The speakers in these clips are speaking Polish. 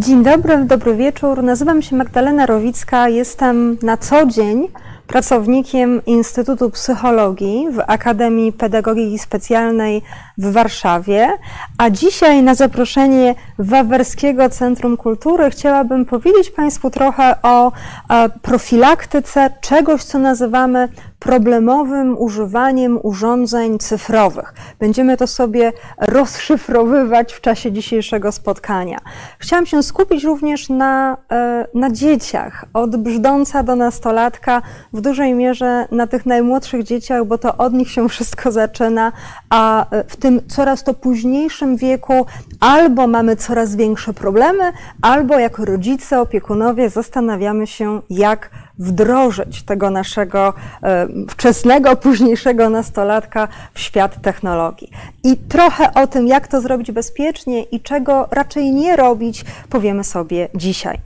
Dzień dobry, dobry wieczór. Nazywam się Magdalena Rowicka. Jestem na co dzień pracownikiem Instytutu Psychologii w Akademii Pedagogiki Specjalnej w Warszawie, a dzisiaj na zaproszenie Wawerskiego Centrum Kultury chciałabym powiedzieć Państwu trochę o profilaktyce czegoś, co nazywamy problemowym używaniem urządzeń cyfrowych. Będziemy to sobie rozszyfrowywać w czasie dzisiejszego spotkania. Chciałam się skupić również na, e, na dzieciach, od brzdąca do nastolatka, w dużej mierze na tych najmłodszych dzieciach, bo to od nich się wszystko zaczyna, a w tym coraz to późniejszym wieku albo mamy coraz większe problemy, albo jako rodzice, opiekunowie zastanawiamy się, jak wdrożyć tego naszego e, wczesnego, późniejszego nastolatka w świat technologii. I trochę o tym, jak to zrobić bezpiecznie i czego raczej nie robić, powiemy sobie dzisiaj.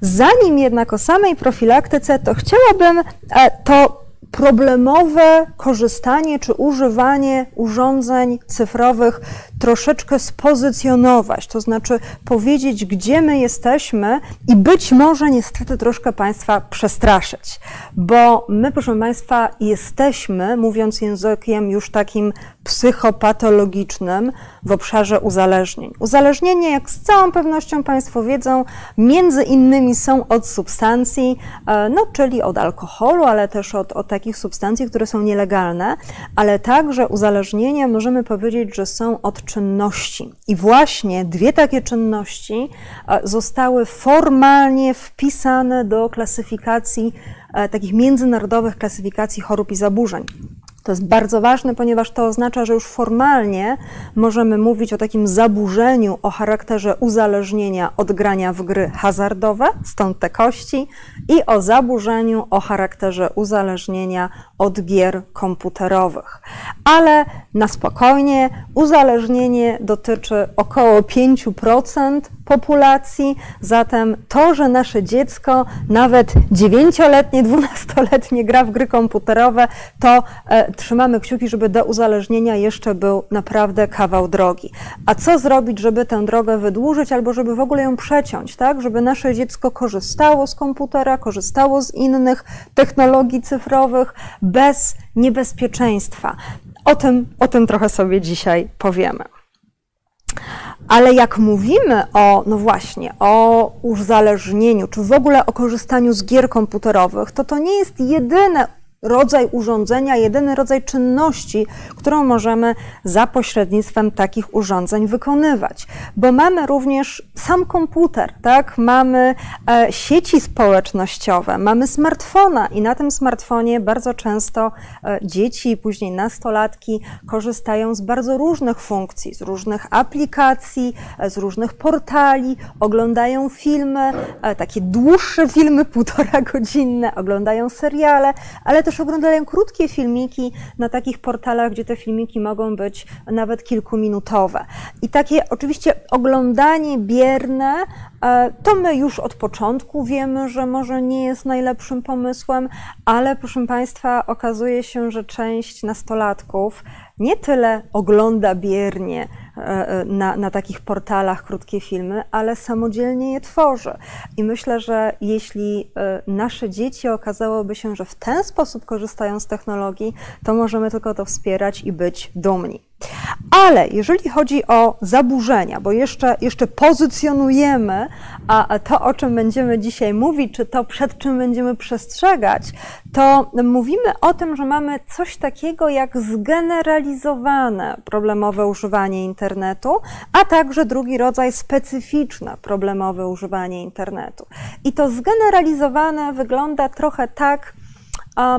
Zanim jednak o samej profilaktyce, to chciałabym e, to problemowe korzystanie czy używanie urządzeń cyfrowych troszeczkę spozycjonować, to znaczy powiedzieć, gdzie my jesteśmy i być może niestety troszkę Państwa przestraszyć, bo my, proszę Państwa, jesteśmy, mówiąc językiem już takim psychopatologicznym w obszarze uzależnień. Uzależnienie, jak z całą pewnością Państwo wiedzą, między innymi są od substancji, e, no, czyli od alkoholu, ale też od, od takich substancji, które są nielegalne, ale także uzależnienia możemy powiedzieć, że są od czynności. I właśnie dwie takie czynności e, zostały formalnie wpisane do klasyfikacji, e, takich międzynarodowych klasyfikacji chorób i zaburzeń. To jest bardzo ważne, ponieważ to oznacza, że już formalnie możemy mówić o takim zaburzeniu o charakterze uzależnienia od grania w gry hazardowe, stąd te kości, i o zaburzeniu o charakterze uzależnienia od gier komputerowych. Ale na spokojnie, uzależnienie dotyczy około 5% populacji, zatem to, że nasze dziecko, nawet 9-letnie, 12-letnie gra w gry komputerowe, to e, trzymamy kciuki, żeby do uzależnienia jeszcze był naprawdę kawał drogi. A co zrobić, żeby tę drogę wydłużyć albo żeby w ogóle ją przeciąć, tak? Żeby nasze dziecko korzystało z komputera, korzystało z innych technologii cyfrowych bez niebezpieczeństwa. O tym, o tym trochę sobie dzisiaj powiemy. Ale jak mówimy o, no właśnie, o uzależnieniu, czy w ogóle o korzystaniu z gier komputerowych, to to nie jest jedyne rodzaj urządzenia, jedyny rodzaj czynności, którą możemy za pośrednictwem takich urządzeń wykonywać. Bo mamy również sam komputer, tak? mamy e, sieci społecznościowe, mamy smartfona i na tym smartfonie bardzo często e, dzieci później nastolatki korzystają z bardzo różnych funkcji, z różnych aplikacji, e, z różnych portali, oglądają filmy, takie dłuższe filmy, półtora godzinne, oglądają seriale, ale też oglądają krótkie filmiki na takich portalach, gdzie te filmiki mogą być nawet kilkuminutowe. I takie oczywiście oglądanie bierne, e, to my już od początku wiemy, że może nie jest najlepszym pomysłem, ale proszę Państwa, okazuje się, że część nastolatków nie tyle ogląda biernie na, na takich portalach krótkie filmy, ale samodzielnie je tworzy. I myślę, że jeśli e, nasze dzieci okazałoby się, że w ten sposób korzystają z technologii, to możemy tylko to wspierać i być dumni. Ale jeżeli chodzi o zaburzenia, bo jeszcze, jeszcze pozycjonujemy a to, o czym będziemy dzisiaj mówić, czy to, przed czym będziemy przestrzegać, to mówimy o tym, że mamy coś takiego jak zgeneralizowane problemowe używanie internetu, a także drugi rodzaj specyficzne problemowe używanie internetu. I to zgeneralizowane wygląda trochę tak,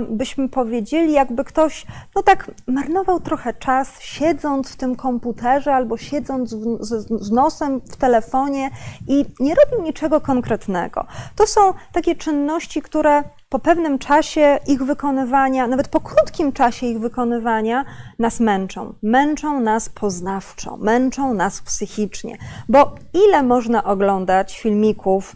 byśmy powiedzieli, jakby ktoś, no tak, marnował trochę czas siedząc w tym komputerze albo siedząc w, z, z, nosem w telefonie i nie robił niczego konkretnego. To są takie czynności, które po pewnym czasie ich wykonywania, nawet po krótkim czasie ich wykonywania, nas męczą. Męczą nas poznawczo, męczą nas psychicznie, bo ile można oglądać filmików,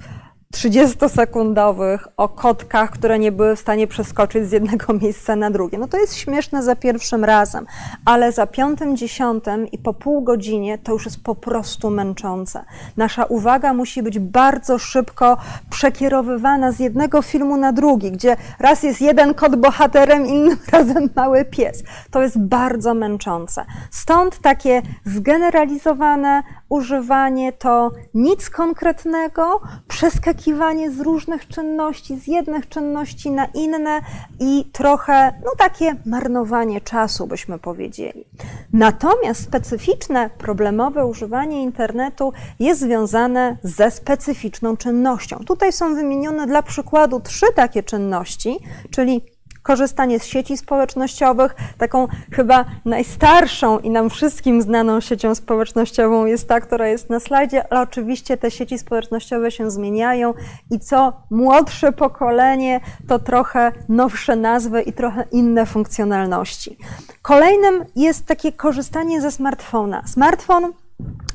30-sekundowych o kotkach, które nie były w stanie przeskoczyć z jednego miejsca na drugie. No to jest śmieszne za pierwszym razem, ale za piątym, dziesiątym i po pół godzinie to już jest po prostu męczące. Nasza uwaga musi być bardzo szybko przekierowywana z jednego filmu na drugi, gdzie raz jest jeden kot bohaterem, innym razem mały pies. To jest bardzo męczące. Stąd takie zgeneralizowane używanie to nic konkretnego, przeskakiwanie z różnych czynności, z jednych czynności na inne i trochę, no takie marnowanie czasu, byśmy powiedzieli. Natomiast specyficzne, problemowe używanie internetu jest związane ze specyficzną czynnością. Tutaj są wymienione dla przykładu trzy takie czynności, czyli korzystanie z sieci społecznościowych. Taką chyba najstarszą i nam wszystkim znaną siecią społecznościową jest ta, która jest na slajdzie, ale oczywiście te sieci społecznościowe się zmieniają i co młodsze pokolenie, to trochę nowsze nazwy i trochę inne funkcjonalności. Kolejnym jest takie korzystanie ze smartfona. Smartfon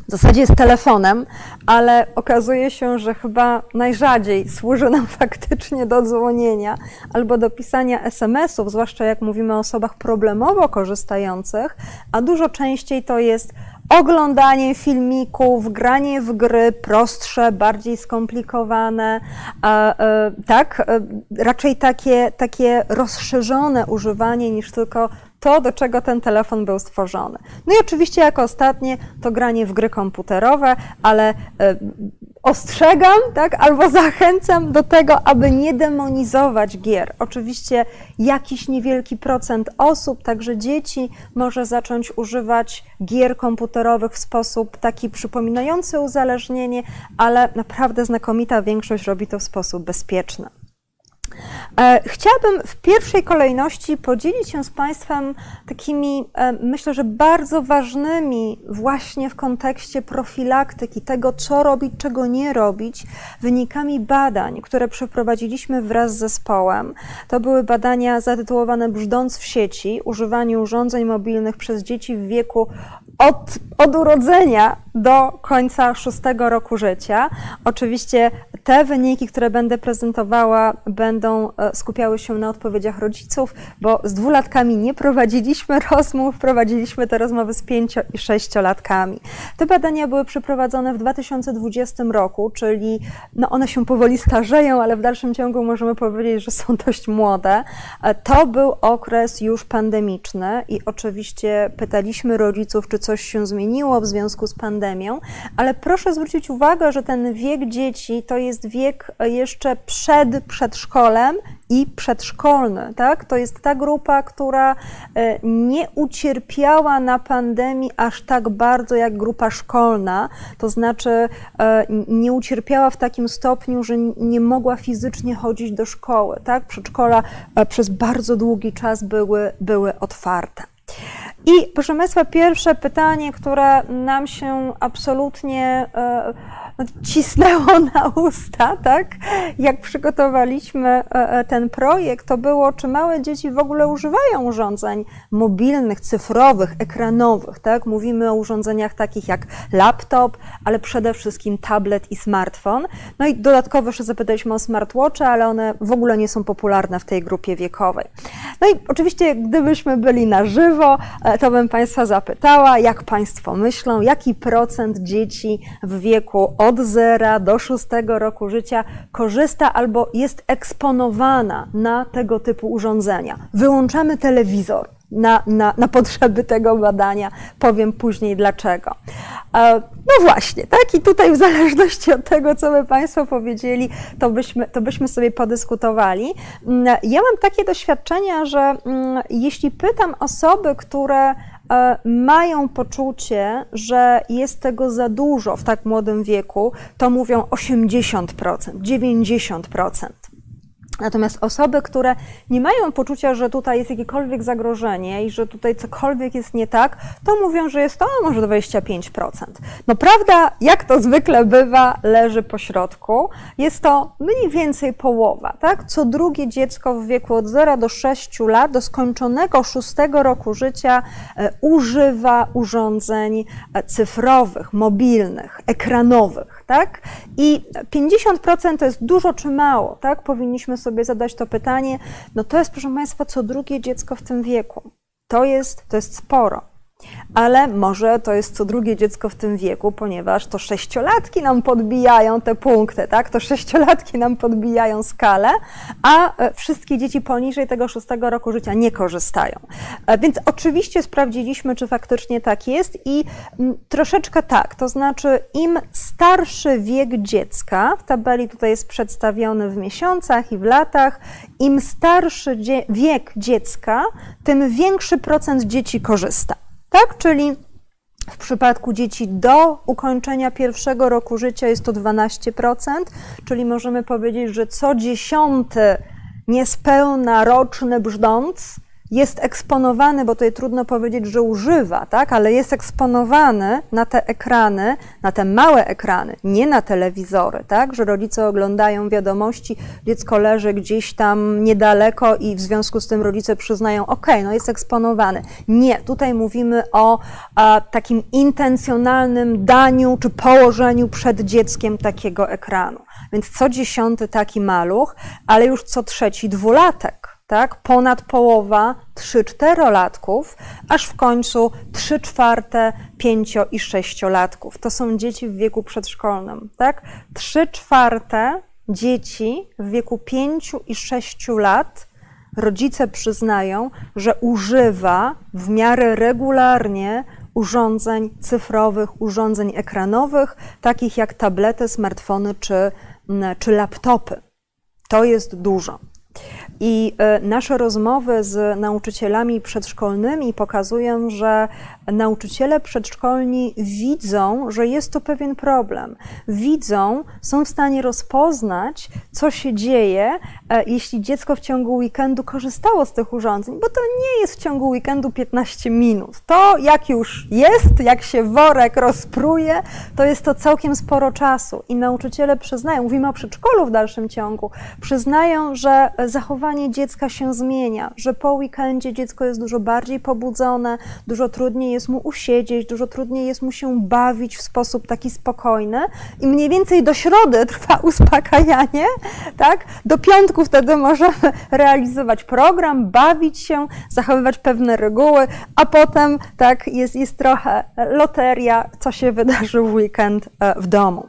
w zasadzie jest telefonem, ale okazuje się, że chyba najrzadziej służy nam faktycznie do dzwonienia albo do pisania SMS-ów, zwłaszcza jak mówimy o osobach problemowo korzystających, a dużo częściej to jest oglądanie filmików, granie w gry prostsze, bardziej skomplikowane, tak, raczej takie, takie rozszerzone używanie niż tylko to, do czego ten telefon był stworzony. No i oczywiście jako ostatnie to granie w gry komputerowe, ale e, ostrzegam, tak, albo zachęcam do tego, aby nie demonizować gier. Oczywiście jakiś niewielki procent osób, także dzieci, może zacząć używać gier komputerowych w sposób taki przypominający uzależnienie, ale naprawdę znakomita większość robi to w sposób bezpieczny. E, chciałabym w pierwszej kolejności podzielić się z Państwem takimi, e, myślę, że bardzo ważnymi właśnie w kontekście profilaktyki, tego co robić, czego nie robić, wynikami badań, które przeprowadziliśmy wraz z zespołem. To były badania zatytułowane Brzdąc w sieci, używanie urządzeń mobilnych przez dzieci w wieku od, od urodzenia do końca szóstego roku życia. Oczywiście te wyniki, które będę prezentowała, będą e, skupiały się na odpowiedziach rodziców, bo z dwulatkami nie prowadziliśmy rozmów, prowadziliśmy te rozmowy z pięcio- i sześciolatkami. Te badania były przeprowadzone w 2020 roku, czyli no one się powoli starzeją, ale w dalszym ciągu możemy powiedzieć, że są dość młode. E, to był okres już pandemiczny i oczywiście pytaliśmy rodziców, czy coś się zmieniło w związku z pandemią, ale proszę zwrócić uwagę, że ten wiek dzieci to jest wiek jeszcze przed przedszkolem i przedszkolny. Tak? To jest ta grupa, która e, nie ucierpiała na pandemii aż tak bardzo jak grupa szkolna, to znaczy e, nie ucierpiała w takim stopniu, że nie mogła fizycznie chodzić do szkoły. Tak? Przedszkola e, przez bardzo długi czas były, były otwarte. I proszę Państwa, pierwsze pytanie, które nam się absolutnie no, cisnęło na usta, tak? Jak przygotowaliśmy e, e, ten projekt, to było, czy małe dzieci w ogóle używają urządzeń mobilnych, cyfrowych, ekranowych, tak? Mówimy o urządzeniach takich jak laptop, ale przede wszystkim tablet i smartfon. No i dodatkowo jeszcze zapytaliśmy o smartwatche, ale one w ogóle nie są popularne w tej grupie wiekowej. No i oczywiście, gdybyśmy byli na żywo, e, to bym Państwa zapytała, jak Państwo myślą, jaki procent dzieci w wieku od 0 do 6 roku życia korzysta albo jest eksponowana na tego typu urządzenia. Wyłączamy telewizor na, na, na potrzeby tego badania. Powiem później dlaczego. E, no właśnie, tak? I tutaj w zależności od tego, co by Państwo powiedzieli, to byśmy, to byśmy sobie podyskutowali. Mm, ja mam takie doświadczenia, że mm, jeśli pytam osoby, które mają poczucie, że jest tego za dużo w tak młodym wieku, to mówią 80%, 90%. Natomiast osoby, które nie mają poczucia, że tutaj jest jakiekolwiek zagrożenie i że tutaj cokolwiek jest nie tak, to mówią, że jest to może 25%. No prawda, jak to zwykle bywa, leży po środku. Jest to mniej więcej połowa, tak? Co drugie dziecko w wieku od 0 do 6 lat, do skończonego 6 roku życia, e, używa urządzeń e, cyfrowych, mobilnych, ekranowych, tak? I 50% to jest dużo czy mało, tak? Powinniśmy sobie zadać to pytanie. No to jest, proszę Państwa, co drugie dziecko w tym wieku. To jest, to jest sporo ale może to jest co drugie dziecko w tym wieku, ponieważ to sześciolatki nam podbijają te punkty, tak? To sześciolatki nam podbijają skalę, a e, wszystkie dzieci poniżej tego szóstego roku życia nie korzystają. E, więc oczywiście sprawdziliśmy, czy faktycznie tak jest i mm, troszeczkę tak, to znaczy im starszy wiek dziecka, w tabeli tutaj jest przedstawiony w miesiącach i w latach, im starszy wiek dziecka, tym większy procent dzieci korzysta tak? Czyli w przypadku dzieci do ukończenia pierwszego roku życia jest to 12%, czyli możemy powiedzieć, że co dziesiąty niespełna roczny brzdąc jest eksponowany, bo tutaj trudno powiedzieć, że używa, tak, ale jest eksponowany na te ekrany, na te małe ekrany, nie na telewizory, tak, że rodzice oglądają wiadomości, dziecko leży gdzieś tam niedaleko i w związku z tym rodzice przyznają, ok, no jest eksponowany. Nie, tutaj mówimy o a, takim intencjonalnym daniu czy położeniu przed dzieckiem takiego ekranu. Więc co dziesiąty taki maluch, ale już co trzeci dwulatek tak? Ponad połowa 3-4-latków, aż w końcu 3 czwarte 5 i 6-latków. To są dzieci w wieku przedszkolnym, tak? 3 czwarte dzieci w wieku 5 i 6 lat rodzice przyznają, że używa w miarę regularnie urządzeń cyfrowych, urządzeń ekranowych, takich jak tablety, smartfony czy, czy laptopy. To jest dużo. I e, nasze rozmowy z nauczycielami przedszkolnymi pokazują, że nauczyciele przedszkolni widzą, że jest to pewien problem. Widzą, są w stanie rozpoznać, co się dzieje, e, jeśli dziecko w ciągu weekendu korzystało z tych urządzeń, bo to nie jest w ciągu weekendu 15 minut. To jak już jest, jak się worek rozpruje, to jest to całkiem sporo czasu. I nauczyciele przyznają, mówimy o przedszkolu w dalszym ciągu, przyznają, że zachowanie dziecka się zmienia, że po weekendzie dziecko jest dużo bardziej pobudzone, dużo trudniej jest mu usiedzieć, dużo trudniej jest mu się bawić w sposób taki spokojny i mniej więcej do środy trwa uspokajanie, tak? Do piątku wtedy możemy realizować program, bawić się, zachowywać pewne reguły, a potem tak jest, jest trochę loteria, co się wydarzy w weekend e, w domu.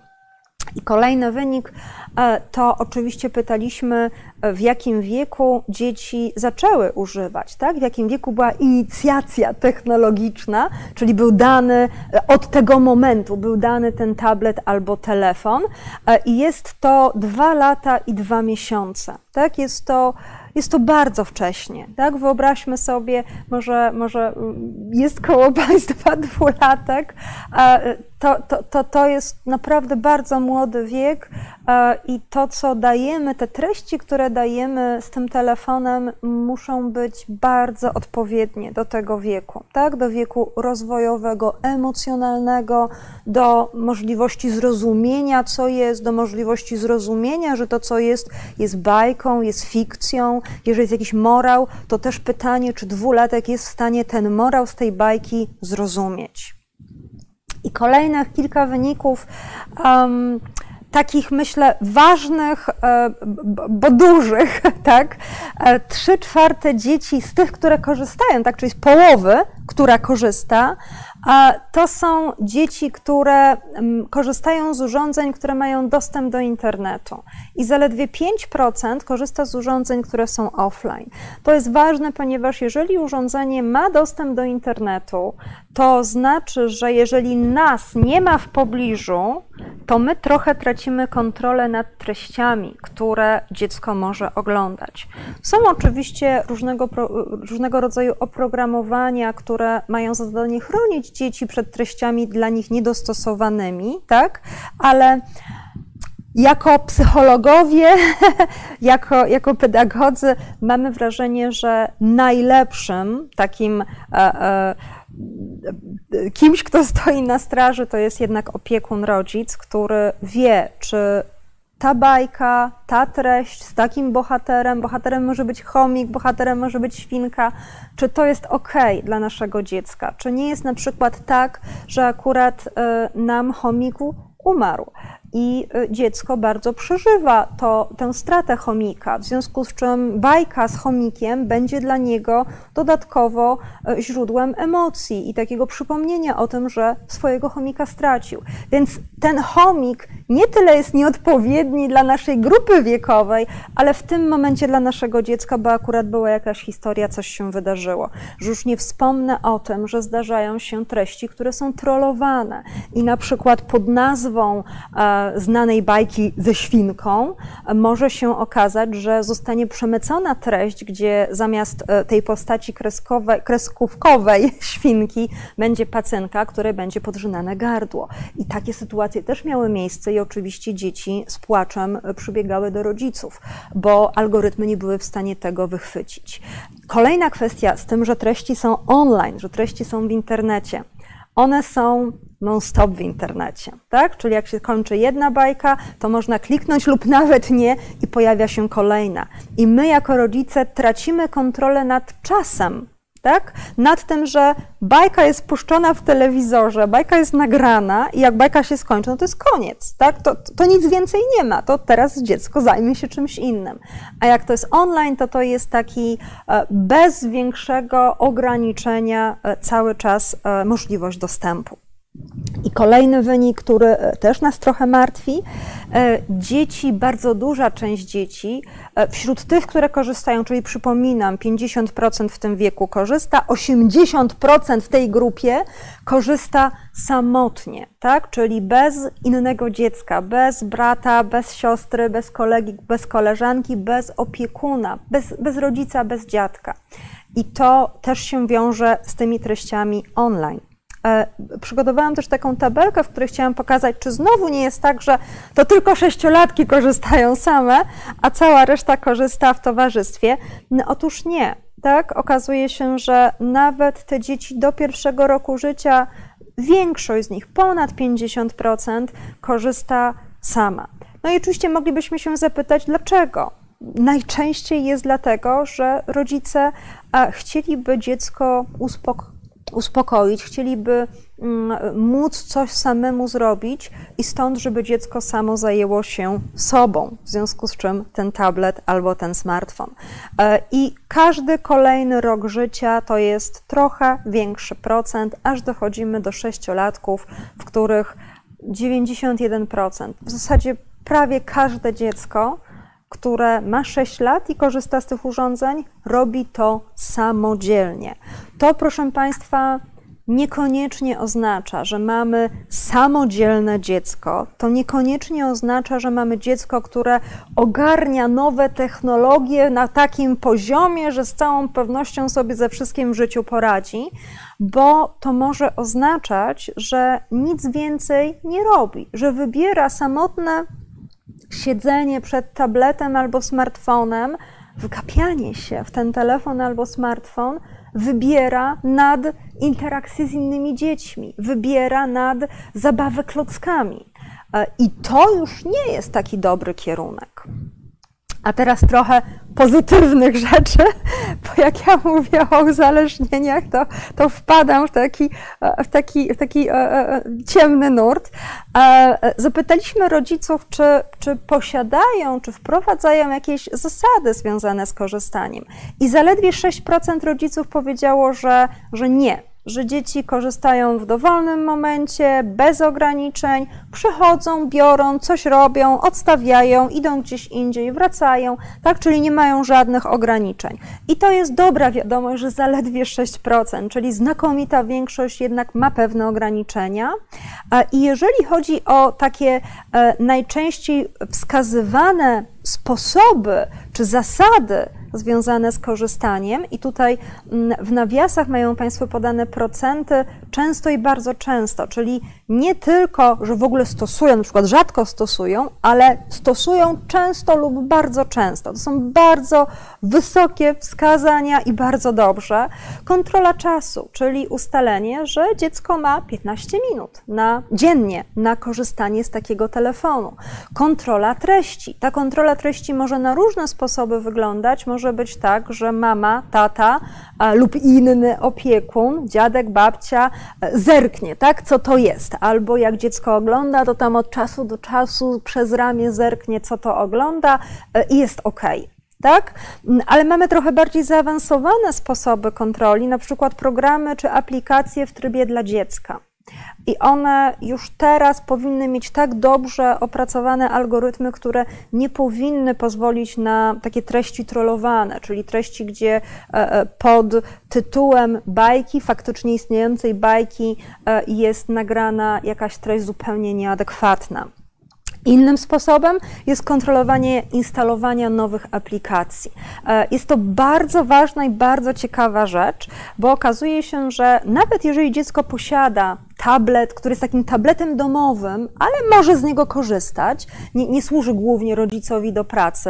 I kolejny wynik to oczywiście pytaliśmy, e, w jakim wieku dzieci zaczęły używać, tak? w jakim wieku była inicjacja technologiczna, czyli był dany e, od tego momentu, był dany ten tablet albo telefon i jest to dwa lata i dwa miesiące. Tak? Jest to jest to bardzo wcześnie. Tak? Wyobraźmy sobie, może, może mm, jest koło Państwa dwulatek, to, to, to, to jest naprawdę bardzo młody wiek i to, co dajemy, te treści, które dajemy z tym telefonem, muszą być bardzo odpowiednie do tego wieku, tak? do wieku rozwojowego, emocjonalnego, do możliwości zrozumienia, co jest, do możliwości zrozumienia, że to, co jest, jest bajką, jest fikcją. Jeżeli jest jakiś morał, to też pytanie, czy dwulatek jest w stanie ten morał z tej bajki zrozumieć. I kolejnych kilka wyników. Um, takich, myślę, ważnych, e, bo dużych, tak? E, trzy czwarte dzieci z tych, które korzystają, tak, czyli z połowy, która korzysta, to są dzieci, które korzystają z urządzeń, które mają dostęp do internetu. I zaledwie 5% korzysta z urządzeń, które są offline. To jest ważne, ponieważ jeżeli urządzenie ma dostęp do internetu, to znaczy, że jeżeli nas nie ma w pobliżu, to my trochę tracimy kontrolę nad treściami, które dziecko może oglądać. Są oczywiście różnego, różnego rodzaju oprogramowania, które mają za zadanie chronić dzieci przed treściami dla nich niedostosowanymi, tak? Ale jako psychologowie, jako, jako pedagodzy mamy wrażenie, że najlepszym takim e, e, kimś, kto stoi na straży, to jest jednak opiekun, rodzic, który wie, czy ta bajka, ta treść z takim bohaterem, bohaterem może być chomik, bohaterem może być świnka, czy to jest ok dla naszego dziecka? Czy nie jest na przykład tak, że akurat y, nam chomiku umarł? I y, dziecko bardzo przeżywa to, tę stratę chomika, w związku z czym bajka z chomikiem będzie dla niego dodatkowo y, źródłem emocji i takiego przypomnienia o tym, że swojego chomika stracił. Więc ten chomik nie tyle jest nieodpowiedni dla naszej grupy wiekowej, ale w tym momencie dla naszego dziecka, bo akurat była jakaś historia, coś się wydarzyło. Już nie wspomnę o tym, że zdarzają się treści, które są trollowane i na przykład pod nazwą e, znanej bajki ze świnką, może się okazać, że zostanie przemycona treść, gdzie zamiast e, tej postaci kreskowej, kreskówkowej świnki będzie pacynka, której będzie podrzynane gardło. I takie sytuacje też miały miejsce i oczywiście dzieci z płaczem przybiegały do rodziców, bo algorytmy nie były w stanie tego wychwycić. Kolejna kwestia z tym, że treści są online, że treści są w internecie. One są non-stop w internecie, tak? Czyli jak się kończy jedna bajka, to można kliknąć lub nawet nie i pojawia się kolejna. I my jako rodzice tracimy kontrolę nad czasem, tak? Nad tym, że bajka jest puszczona w telewizorze, bajka jest nagrana i jak bajka się skończy, no to jest koniec, tak? To, to nic więcej nie ma, to teraz dziecko zajmie się czymś innym. A jak to jest online, to to jest taki e, bez większego ograniczenia e, cały czas e, możliwość dostępu. I kolejny wynik, który e, też nas trochę martwi, e, dzieci, bardzo duża część dzieci, e, wśród tych, które korzystają, czyli przypominam, 50% w tym wieku korzysta, 80% w tej grupie korzysta samotnie, tak? czyli bez innego dziecka, bez brata, bez siostry, bez kolegi, bez koleżanki, bez opiekuna, bez, bez rodzica, bez dziadka. I to też się wiąże z tymi treściami online. E, przygotowałam też taką tabelkę, w której chciałam pokazać, czy znowu nie jest tak, że to tylko sześciolatki korzystają same, a cała reszta korzysta w towarzystwie. No, otóż nie. Tak, okazuje się, że nawet te dzieci do pierwszego roku życia, większość z nich, ponad 50%, korzysta sama. No i oczywiście moglibyśmy się zapytać, dlaczego? Najczęściej jest dlatego, że rodzice chcieliby dziecko uspokoić uspokoić, chcieliby mm, móc coś samemu zrobić i stąd, żeby dziecko samo zajęło się sobą, w związku z czym ten tablet albo ten smartfon. E, I każdy kolejny rok życia to jest trochę większy procent, aż dochodzimy do sześciolatków, w których 91%, w zasadzie prawie każde dziecko które ma 6 lat i korzysta z tych urządzeń, robi to samodzielnie. To, proszę Państwa, niekoniecznie oznacza, że mamy samodzielne dziecko. To niekoniecznie oznacza, że mamy dziecko, które ogarnia nowe technologie na takim poziomie, że z całą pewnością sobie ze wszystkim w życiu poradzi, bo to może oznaczać, że nic więcej nie robi, że wybiera samotne siedzenie przed tabletem albo smartfonem, wgapianie się w ten telefon albo smartfon wybiera nad interakcję z innymi dziećmi, wybiera nad zabawę klockami. E, I to już nie jest taki dobry kierunek. A teraz trochę pozytywnych rzeczy, bo jak ja mówię o uzależnieniach, to, to wpadam w taki, w taki, w taki e, e, ciemny nurt. E, zapytaliśmy rodziców, czy, czy posiadają, czy wprowadzają jakieś zasady związane z korzystaniem. I zaledwie 6% rodziców powiedziało, że, że nie, że dzieci korzystają w dowolnym momencie, bez ograniczeń, przychodzą, biorą, coś robią, odstawiają, idą gdzieś indziej, wracają, tak, czyli nie mają żadnych ograniczeń. I to jest dobra wiadomość, że zaledwie 6%, czyli znakomita większość jednak ma pewne ograniczenia. I jeżeli chodzi o takie e, najczęściej wskazywane sposoby czy zasady związane z korzystaniem i tutaj mm, w nawiasach mają Państwo podane procenty często i bardzo często, czyli nie tylko, że w ogóle stosują, na przykład rzadko stosują, ale stosują często lub bardzo często. To są bardzo wysokie wskazania i bardzo dobrze. Kontrola czasu, czyli ustalenie, że dziecko ma 15 minut na dziennie na korzystanie z takiego telefonu. Kontrola treści. Ta kontrola treści może na różne sposoby wyglądać. Może być tak, że mama, tata a, lub inny opiekun, dziadek, babcia e, zerknie, tak, co to jest. Albo jak dziecko ogląda, to tam od czasu do czasu przez ramię zerknie, co to ogląda e, i jest ok tak? Ale mamy trochę bardziej zaawansowane sposoby kontroli, na przykład programy czy aplikacje w trybie dla dziecka. I one już teraz powinny mieć tak dobrze opracowane algorytmy, które nie powinny pozwolić na takie treści trollowane, czyli treści, gdzie e, e, pod tytułem bajki, faktycznie istniejącej bajki, e, jest nagrana jakaś treść zupełnie nieadekwatna. Innym sposobem jest kontrolowanie instalowania nowych aplikacji. E, jest to bardzo ważna i bardzo ciekawa rzecz, bo okazuje się, że nawet jeżeli dziecko posiada tablet, który jest takim tabletem domowym, ale może z niego korzystać, nie, nie służy głównie rodzicowi do pracy,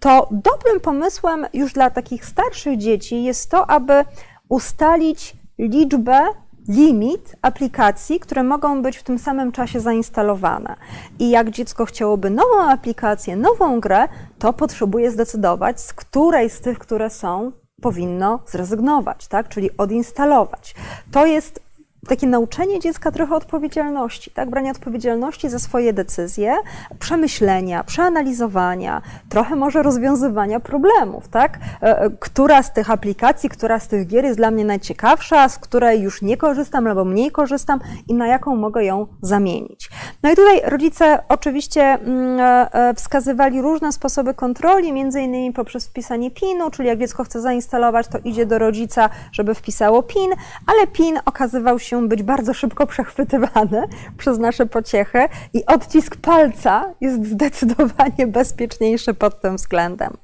to dobrym pomysłem już dla takich starszych dzieci jest to, aby ustalić liczbę limit aplikacji, które mogą być w tym samym czasie zainstalowane. I jak dziecko chciałoby nową aplikację, nową grę, to potrzebuje zdecydować, z której z tych, które są, powinno zrezygnować, tak? czyli odinstalować. To jest takie nauczenie dziecka trochę odpowiedzialności, tak? branie odpowiedzialności za swoje decyzje, przemyślenia, przeanalizowania, trochę może rozwiązywania problemów, tak? E, e, która z tych aplikacji, która z tych gier jest dla mnie najciekawsza, z której już nie korzystam albo mniej korzystam i na jaką mogę ją zamienić. No i tutaj rodzice oczywiście mm, e, wskazywali różne sposoby kontroli, między innymi poprzez wpisanie PIN-u, czyli jak dziecko chce zainstalować, to idzie do rodzica, żeby wpisało PIN, ale PIN okazywał się się być bardzo szybko przechwytywane przez nasze pociechy i odcisk palca jest zdecydowanie bezpieczniejszy pod tym względem.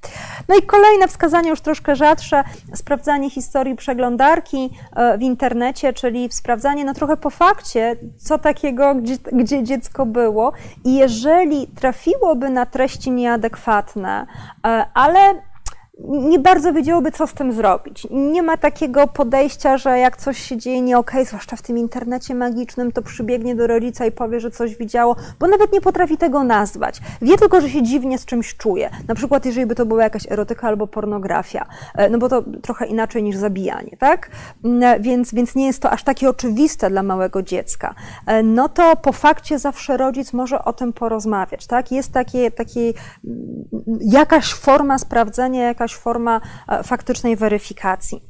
No i kolejne wskazanie, już troszkę rzadsze, sprawdzanie historii przeglądarki e, w internecie, czyli sprawdzanie no trochę po fakcie, co takiego, gdzie, gdzie dziecko było i jeżeli trafiłoby na treści nieadekwatne, e, ale nie bardzo wiedziałoby, co z tym zrobić. Nie ma takiego podejścia, że jak coś się dzieje nie okej, okay, zwłaszcza w tym internecie magicznym, to przybiegnie do rodzica i powie, że coś widziało, bo nawet nie potrafi tego nazwać. Wie tylko, że się dziwnie z czymś czuje. Na przykład, jeżeli by to była jakaś erotyka albo pornografia, e, no bo to trochę inaczej niż zabijanie, tak? Mm, więc, więc nie jest to aż takie oczywiste dla małego dziecka. E, no to po fakcie zawsze rodzic może o tym porozmawiać, tak? Jest takie, takie mm, jakaś forma sprawdzenia, jakaś jakaś forma e, faktycznej weryfikacji.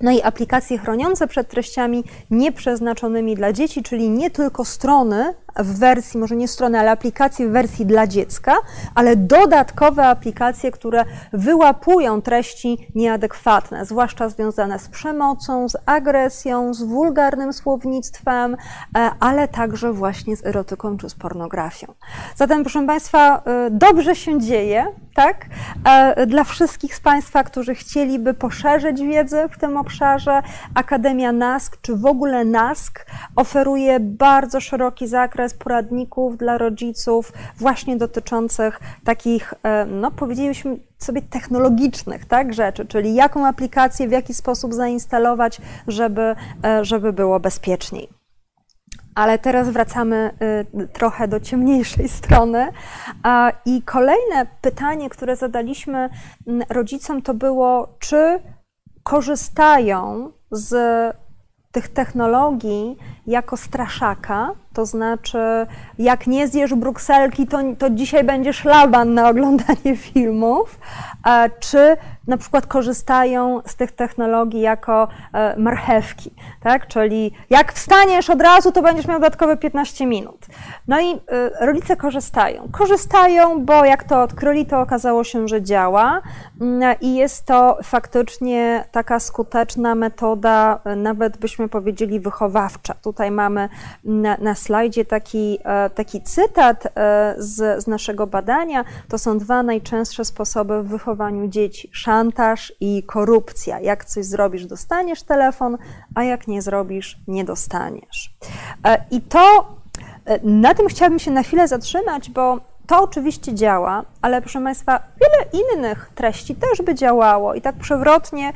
No i aplikacje chroniące przed treściami nieprzeznaczonymi dla dzieci, czyli nie tylko strony w wersji, może nie strony, ale aplikacje w wersji dla dziecka, ale dodatkowe aplikacje, które wyłapują treści nieadekwatne, zwłaszcza związane z przemocą, z agresją, z wulgarnym słownictwem, e, ale także właśnie z erotyką czy z pornografią. Zatem, proszę Państwa, e, dobrze się dzieje, tak? E, dla wszystkich z Państwa, którzy chcieliby poszerzyć wiedzę w tym obszarze, Akademia NASK, czy w ogóle NASK oferuje bardzo szeroki zakres poradników dla rodziców, właśnie dotyczących takich, e, no powiedzielibyśmy sobie technologicznych tak, rzeczy, czyli jaką aplikację, w jaki sposób zainstalować, żeby, e, żeby było bezpieczniej. Ale teraz wracamy y, trochę do ciemniejszej strony. I kolejne pytanie, które zadaliśmy mm, rodzicom, to było, czy korzystają z tych technologii jako straszaka, to znaczy jak nie zjesz brukselki, to, to dzisiaj będzie szlaban na oglądanie filmów, czy na przykład korzystają z tych technologii jako e, marchewki, tak? czyli jak wstaniesz od razu, to będziesz miał dodatkowe 15 minut. No i e, rodzice korzystają. Korzystają, bo jak to odkryli, to okazało się, że działa mm, i jest to faktycznie taka skuteczna metoda, e, nawet byśmy powiedzieli wychowawcza. Tutaj mamy na, na slajdzie taki, taki cytat z, z naszego badania. To są dwa najczęstsze sposoby w wychowaniu dzieci: szantaż i korupcja. Jak coś zrobisz, dostaniesz telefon, a jak nie zrobisz, nie dostaniesz. I to na tym chciałabym się na chwilę zatrzymać, bo to oczywiście działa, ale proszę Państwa, wiele innych treści też by działało. I tak przewrotnie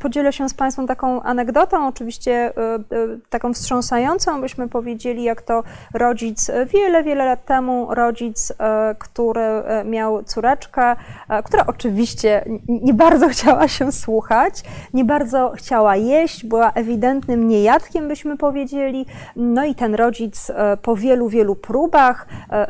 podzielę się z Państwem taką anegdotą, oczywiście y, y, taką wstrząsającą, byśmy powiedzieli, jak to rodzic wiele, wiele lat temu, rodzic, y, który miał córeczkę, która oczywiście nie bardzo chciała się słuchać, nie bardzo chciała jeść, była ewidentnym niejadkiem, byśmy powiedzieli. No i ten rodzic po wielu, wielu próbach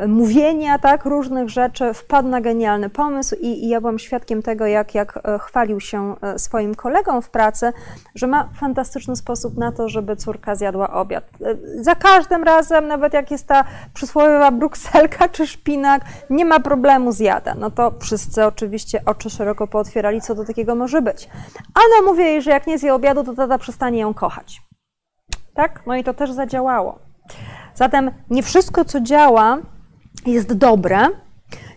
mówienia, tak, różnych rzeczy wpadł na genialny pomysł i, i ja byłam świadkiem tego, jak, jak e, chwalił się e, swoim kolegom w pracy, że ma fantastyczny sposób na to, żeby córka zjadła obiad. E, za każdym razem, nawet jak jest ta przysłowiowa brukselka czy szpinak, nie ma problemu zjada. No to wszyscy oczywiście oczy szeroko pootwierali, co do takiego może być. Ale mówię jej, że jak nie zje obiadu, to tata przestanie ją kochać. Tak? No i to też zadziałało. Zatem nie wszystko, co działa, jest dobre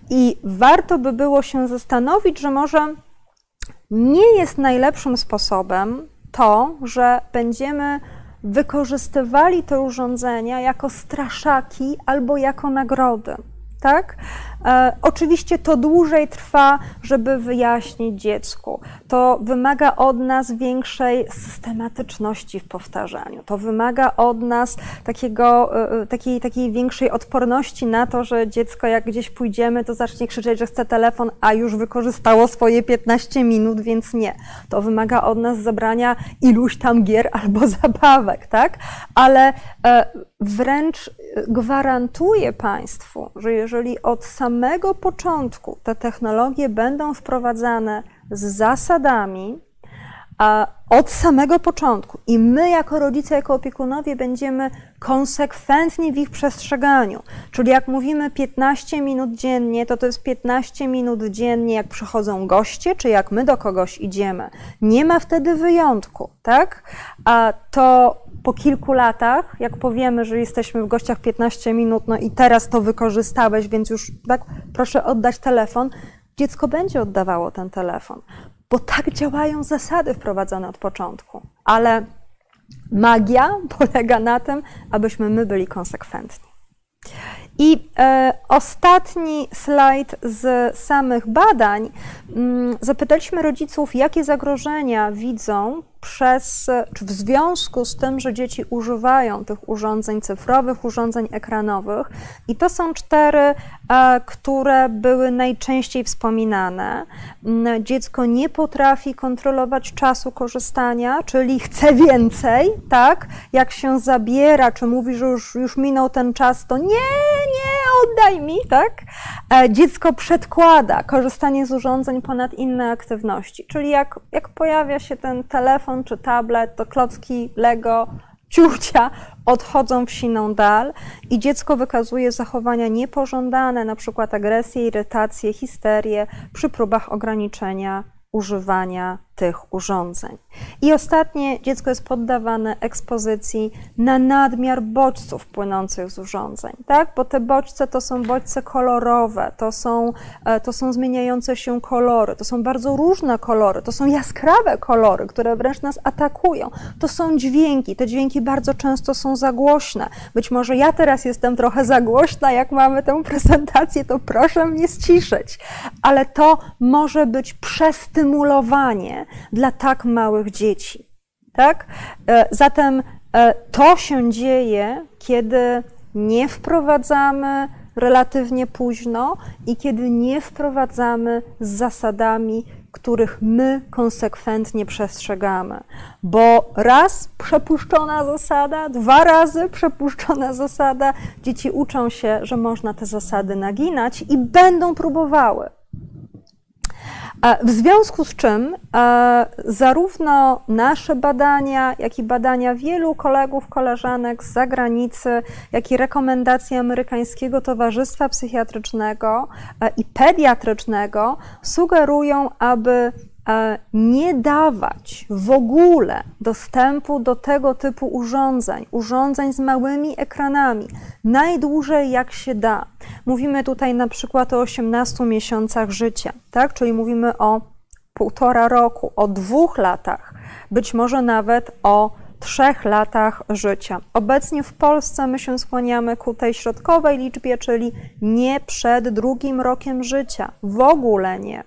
i warto by było się zastanowić, że może nie jest najlepszym sposobem to, że będziemy wykorzystywali te urządzenia jako straszaki albo jako nagrody tak? E, oczywiście to dłużej trwa, żeby wyjaśnić dziecku. To wymaga od nas większej systematyczności w powtarzaniu. To wymaga od nas takiego, e, e, takiej, takiej większej odporności na to, że dziecko jak gdzieś pójdziemy, to zacznie krzyczeć, że chce telefon, a już wykorzystało swoje 15 minut, więc nie. To wymaga od nas zabrania iluś tam gier albo zabawek, tak? Ale wręcz gwarantuję Państwu, że jeżeli od samego początku te technologie będą wprowadzane z zasadami, od samego początku i my jako rodzice, jako opiekunowie będziemy konsekwentni w ich przestrzeganiu. Czyli jak mówimy 15 minut dziennie, to to jest 15 minut dziennie, jak przychodzą goście, czy jak my do kogoś idziemy. Nie ma wtedy wyjątku, tak? A to po kilku latach, jak powiemy, że jesteśmy w gościach 15 minut, no i teraz to wykorzystałeś, więc już tak, proszę oddać telefon, dziecko będzie oddawało ten telefon, bo tak działają zasady wprowadzone od początku. Ale magia polega na tym, abyśmy my byli konsekwentni. I e, ostatni slajd z samych badań. Mm, zapytaliśmy rodziców, jakie zagrożenia widzą przez, czy w związku z tym, że dzieci używają tych urządzeń cyfrowych, urządzeń ekranowych. I to są cztery, e, które były najczęściej wspominane. Mm, dziecko nie potrafi kontrolować czasu korzystania, czyli chce więcej, tak? Jak się zabiera, czy mówi, że już, już minął ten czas, to nie, nie, oddaj mi, tak? E, dziecko przedkłada korzystanie z urządzeń ponad inne aktywności, czyli jak, jak pojawia się ten telefon czy tablet, to klocki Lego, ciucia odchodzą w siną dal i dziecko wykazuje zachowania niepożądane, na przykład agresję, irytację, histerię przy próbach ograniczenia używania tych urządzeń. I ostatnie, dziecko jest poddawane ekspozycji na nadmiar bodźców płynących z urządzeń, tak? Bo te bodźce to są bodźce kolorowe, to są, e, to są zmieniające się kolory, to są bardzo różne kolory, to są jaskrawe kolory, które wręcz nas atakują. To są dźwięki, te dźwięki bardzo często są za głośne. Być może ja teraz jestem trochę za głośna, jak mamy tę prezentację, to proszę mnie ściszyć. Ale to może być przestymulowanie dla tak małych dzieci. Tak? E, zatem e, to się dzieje, kiedy nie wprowadzamy relatywnie późno i kiedy nie wprowadzamy z zasadami, których my konsekwentnie przestrzegamy. Bo raz przepuszczona zasada, dwa razy przepuszczona zasada, dzieci uczą się, że można te zasady naginać i będą próbowały. W związku z czym e, zarówno nasze badania, jak i badania wielu kolegów, koleżanek z zagranicy, jak i rekomendacje Amerykańskiego Towarzystwa Psychiatrycznego e, i Pediatrycznego sugerują, aby nie dawać w ogóle dostępu do tego typu urządzeń, urządzeń z małymi ekranami, najdłużej jak się da. Mówimy tutaj na przykład o 18 miesiącach życia, tak? czyli mówimy o półtora roku, o dwóch latach, być może nawet o trzech latach życia. Obecnie w Polsce my się skłaniamy ku tej środkowej liczbie, czyli nie przed drugim rokiem życia. W ogóle nie.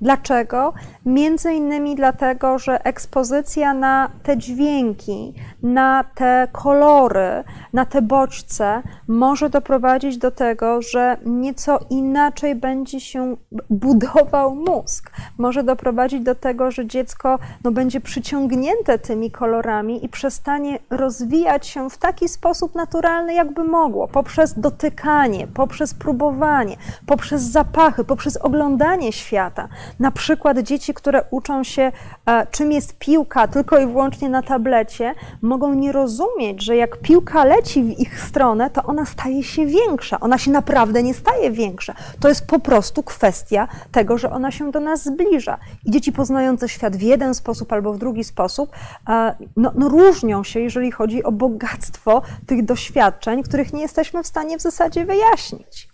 Dlaczego? Między innymi dlatego, że ekspozycja na te dźwięki, na te kolory, na te bodźce może doprowadzić do tego, że nieco inaczej będzie się budował mózg. Może doprowadzić do tego, że dziecko no, będzie przyciągnięte tymi kolorami i przestanie rozwijać się w taki sposób naturalny, jakby mogło, poprzez dotykanie, poprzez próbowanie, poprzez zapachy, poprzez oglądanie świata. Na przykład dzieci, które uczą się, e, czym jest piłka, tylko i wyłącznie na tablecie, mogą nie rozumieć, że jak piłka leci w ich stronę, to ona staje się większa. Ona się naprawdę nie staje większa. To jest po prostu kwestia tego, że ona się do nas zbliża. I dzieci poznające świat w jeden sposób albo w drugi sposób, e, no, no różnią się, jeżeli chodzi o bogactwo tych doświadczeń, których nie jesteśmy w stanie w zasadzie wyjaśnić.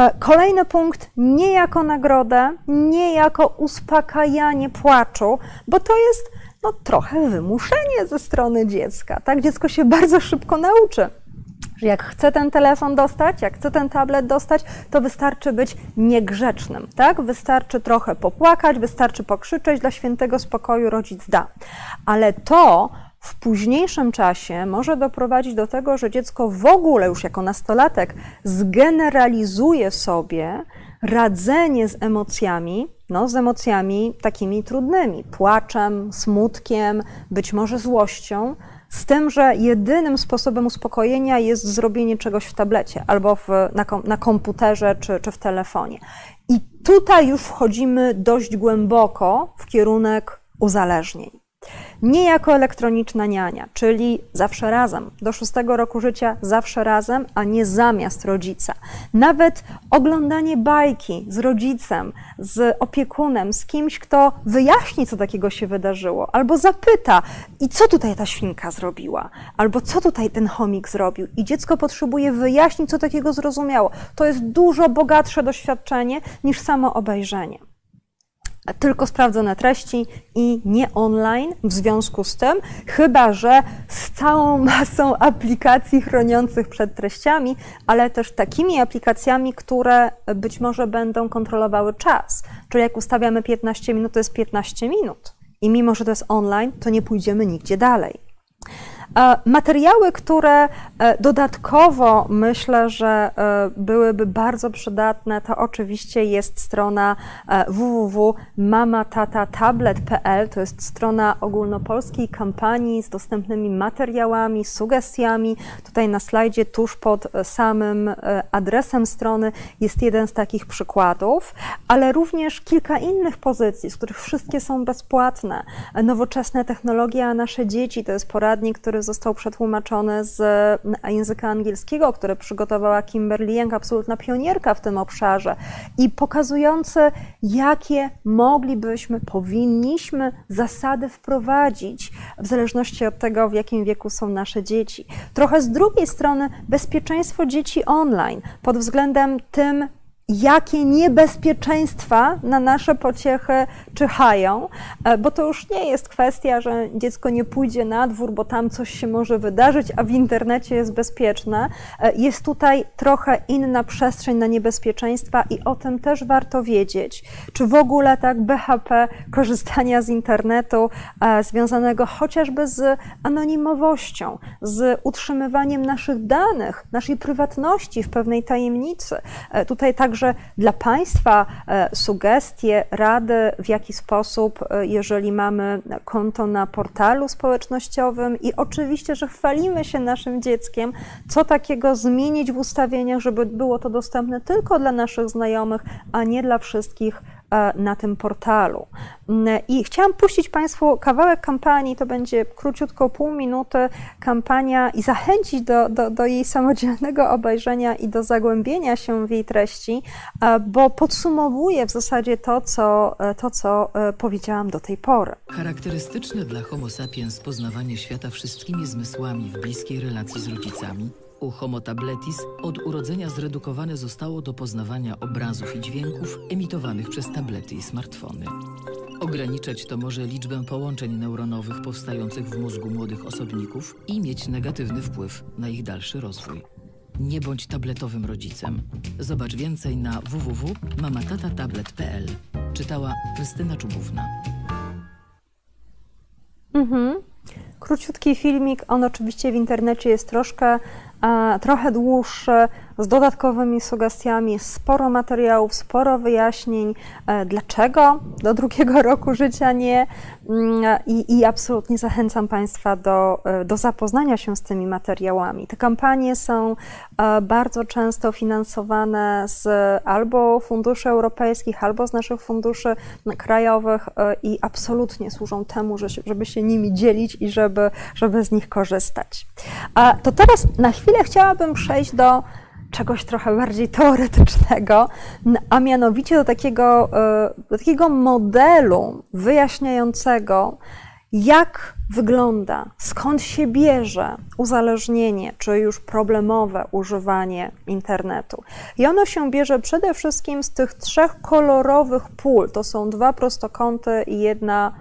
E, kolejny punkt, nie jako nagrodę, nie jako uspokajanie płaczu, bo to jest no, trochę wymuszenie ze strony dziecka. Tak, dziecko się bardzo szybko nauczy że jak chce ten telefon dostać, jak chce ten tablet dostać, to wystarczy być niegrzecznym, tak? Wystarczy trochę popłakać, wystarczy pokrzyczeć, dla świętego spokoju rodzic da. Ale to w późniejszym czasie może doprowadzić do tego, że dziecko w ogóle już jako nastolatek zgeneralizuje sobie radzenie z emocjami, no, z emocjami takimi trudnymi, płaczem, smutkiem, być może złością, z tym, że jedynym sposobem uspokojenia jest zrobienie czegoś w tablecie albo w, na, kom, na komputerze czy, czy w telefonie. I tutaj już wchodzimy dość głęboko w kierunek uzależnień nie jako elektroniczna niania, czyli zawsze razem, do szóstego roku życia zawsze razem, a nie zamiast rodzica. Nawet oglądanie bajki z rodzicem, z opiekunem, z kimś, kto wyjaśni, co takiego się wydarzyło, albo zapyta, i co tutaj ta świnka zrobiła, albo co tutaj ten chomik zrobił, i dziecko potrzebuje wyjaśnić, co takiego zrozumiało. To jest dużo bogatsze doświadczenie niż samo obejrzenie tylko sprawdzone treści i nie online w związku z tym, chyba że z całą masą aplikacji chroniących przed treściami, ale też takimi aplikacjami, które być może będą kontrolowały czas. Czyli jak ustawiamy 15 minut, to jest 15 minut. I mimo, że to jest online, to nie pójdziemy nigdzie dalej. Materiały, które e, dodatkowo myślę, że e, byłyby bardzo przydatne, to oczywiście jest strona e, www.mamatatatablet.pl. To jest strona ogólnopolskiej kampanii z dostępnymi materiałami, sugestiami. Tutaj na slajdzie tuż pod samym adresem strony jest jeden z takich przykładów, ale również kilka innych pozycji, z których wszystkie są bezpłatne. Nowoczesne technologie, a nasze dzieci to jest poradnik, który został przetłumaczony z języka angielskiego, który przygotowała Kimberly Young, absolutna pionierka w tym obszarze i pokazujący, jakie moglibyśmy, powinniśmy zasady wprowadzić w zależności od tego, w jakim wieku są nasze dzieci. Trochę z drugiej strony bezpieczeństwo dzieci online pod względem tym, jakie niebezpieczeństwa na nasze pociechy czyhają, e, bo to już nie jest kwestia, że dziecko nie pójdzie na dwór, bo tam coś się może wydarzyć, a w internecie jest bezpieczne. E, jest tutaj trochę inna przestrzeń na niebezpieczeństwa i o tym też warto wiedzieć. Czy w ogóle tak BHP korzystania z internetu e, związanego chociażby z anonimowością, z utrzymywaniem naszych danych, naszej prywatności w pewnej tajemnicy. Tutaj także także dla Państwa e, sugestie, rady, w jaki sposób, e, jeżeli mamy konto na portalu społecznościowym i oczywiście, że chwalimy się naszym dzieckiem, co takiego zmienić w ustawieniach, żeby było to dostępne tylko dla naszych znajomych, a nie dla wszystkich na tym portalu. Mm, I chciałam puścić Państwu kawałek kampanii, to będzie króciutko pół minuty kampania i zachęcić do, do, do jej samodzielnego obejrzenia i do zagłębienia się w jej treści, bo podsumowuje w zasadzie to, co, to, co powiedziałam do tej pory. Charakterystyczne dla Homo sapiens poznawanie świata wszystkimi zmysłami w bliskiej relacji z rodzicami u Homo tabletis od urodzenia zredukowane zostało do poznawania obrazów i dźwięków emitowanych przez tablety i smartfony. Ograniczać to może liczbę połączeń neuronowych powstających w mózgu młodych osobników i mieć negatywny wpływ na ich dalszy rozwój. Nie bądź tabletowym rodzicem. Zobacz więcej na www.mamatatablet.pl. Czytała Krystyna Czubówna. Mhm. Króciutki filmik, on oczywiście w internecie jest troszkę, trochę dłuższy, z dodatkowymi sugestiami, sporo materiałów, sporo wyjaśnień, e, dlaczego do drugiego roku życia nie. Mm, I, i absolutnie zachęcam Państwa do, e, do zapoznania się z tymi materiałami. Te kampanie są e, bardzo często finansowane z albo funduszy europejskich, albo z naszych funduszy krajowych i absolutnie służą temu, żeby się nimi dzielić i żeby, żeby z nich korzystać. To teraz na chwilę chciałabym przejść do czegoś trochę bardziej teoretycznego, a mianowicie do takiego, e, do takiego modelu wyjaśniającego, jak wygląda, skąd się bierze uzależnienie, czy już problemowe używanie internetu. I ono się bierze przede wszystkim z tych trzech kolorowych pól. To są dwa prostokąty i jedna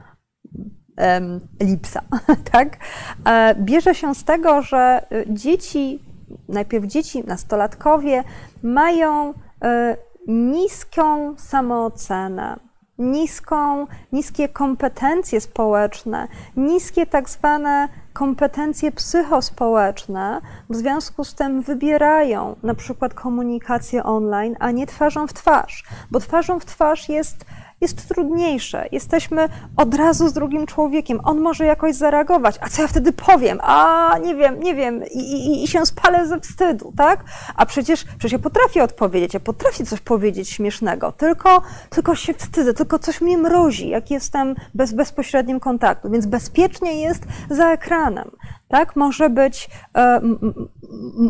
elipsa, tak? E, bierze się z tego, że e, dzieci najpierw dzieci, nastolatkowie mają e, niską samoocenę, niską, niskie kompetencje społeczne, niskie tak zwane kompetencje psychospołeczne, w związku z tym wybierają na przykład komunikację online, a nie twarzą w twarz, bo twarzą w twarz jest jest trudniejsze. Jesteśmy od razu z drugim człowiekiem. On może jakoś zareagować. A co ja wtedy powiem? A nie wiem, nie wiem. I, i, i się spalę ze wstydu, tak? A przecież, przecież ja potrafię odpowiedzieć, ja potrafię coś powiedzieć śmiesznego, tylko, tylko się wstydzę, tylko coś mnie mrozi, jak jestem bez bezpośrednim kontaktu. Więc bezpiecznie jest za ekranem tak? Może być, e,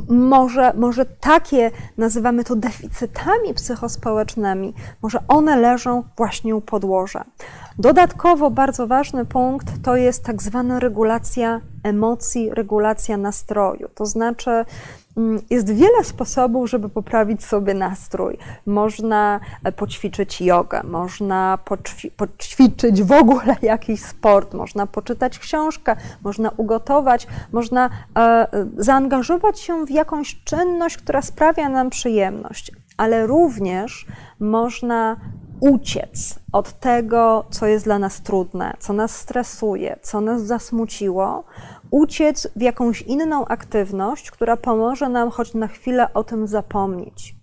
może, może takie, nazywamy to deficytami psychospołecznymi, może one leżą właśnie u podłoża. Dodatkowo bardzo ważny punkt to jest tak zwana regulacja emocji, regulacja nastroju. To znaczy, jest wiele sposobów, żeby poprawić sobie nastrój. Można e, poćwiczyć jogę, można poćwiczyć w ogóle jakiś sport, można poczytać książkę, można ugotować, można e, zaangażować się w jakąś czynność, która sprawia nam przyjemność, ale również można uciec od tego, co jest dla nas trudne, co nas stresuje, co nas zasmuciło, uciec w jakąś inną aktywność, która pomoże nam choć na chwilę o tym zapomnieć.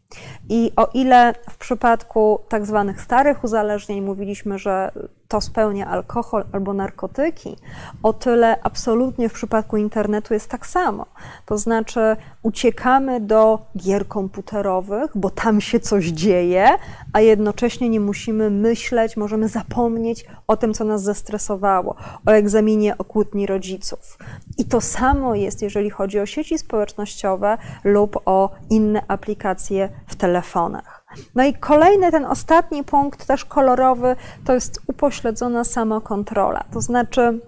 I o ile w przypadku tak zwanych starych uzależnień mówiliśmy, że to spełnia alkohol albo narkotyki, o tyle absolutnie w przypadku internetu jest tak samo. To znaczy, uciekamy do gier komputerowych, bo tam się coś dzieje, a jednocześnie nie musimy myśleć, możemy zapomnieć o tym, co nas zestresowało, o egzaminie, o kłótni rodziców. I to samo jest, jeżeli chodzi o sieci społecznościowe lub o inne aplikacje w telefonach. No i kolejny, ten ostatni punkt, też kolorowy, to jest upośledzona samokontrola. To znaczy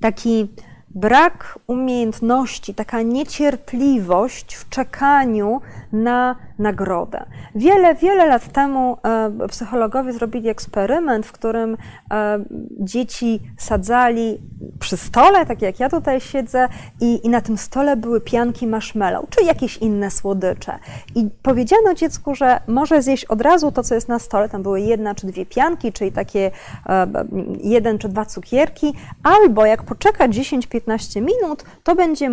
taki brak umiejętności, taka niecierpliwość w czekaniu na nagrodę. Wiele, wiele lat temu e, psychologowie zrobili eksperyment, w którym e, dzieci sadzali przy stole, tak jak ja tutaj siedzę, i, i na tym stole były pianki marshmallow, czy jakieś inne słodycze. I powiedziano dziecku, że może zjeść od razu to, co jest na stole. Tam były jedna czy dwie pianki, czyli takie e, jeden czy dwa cukierki, albo jak poczeka 10-15 minut, to będzie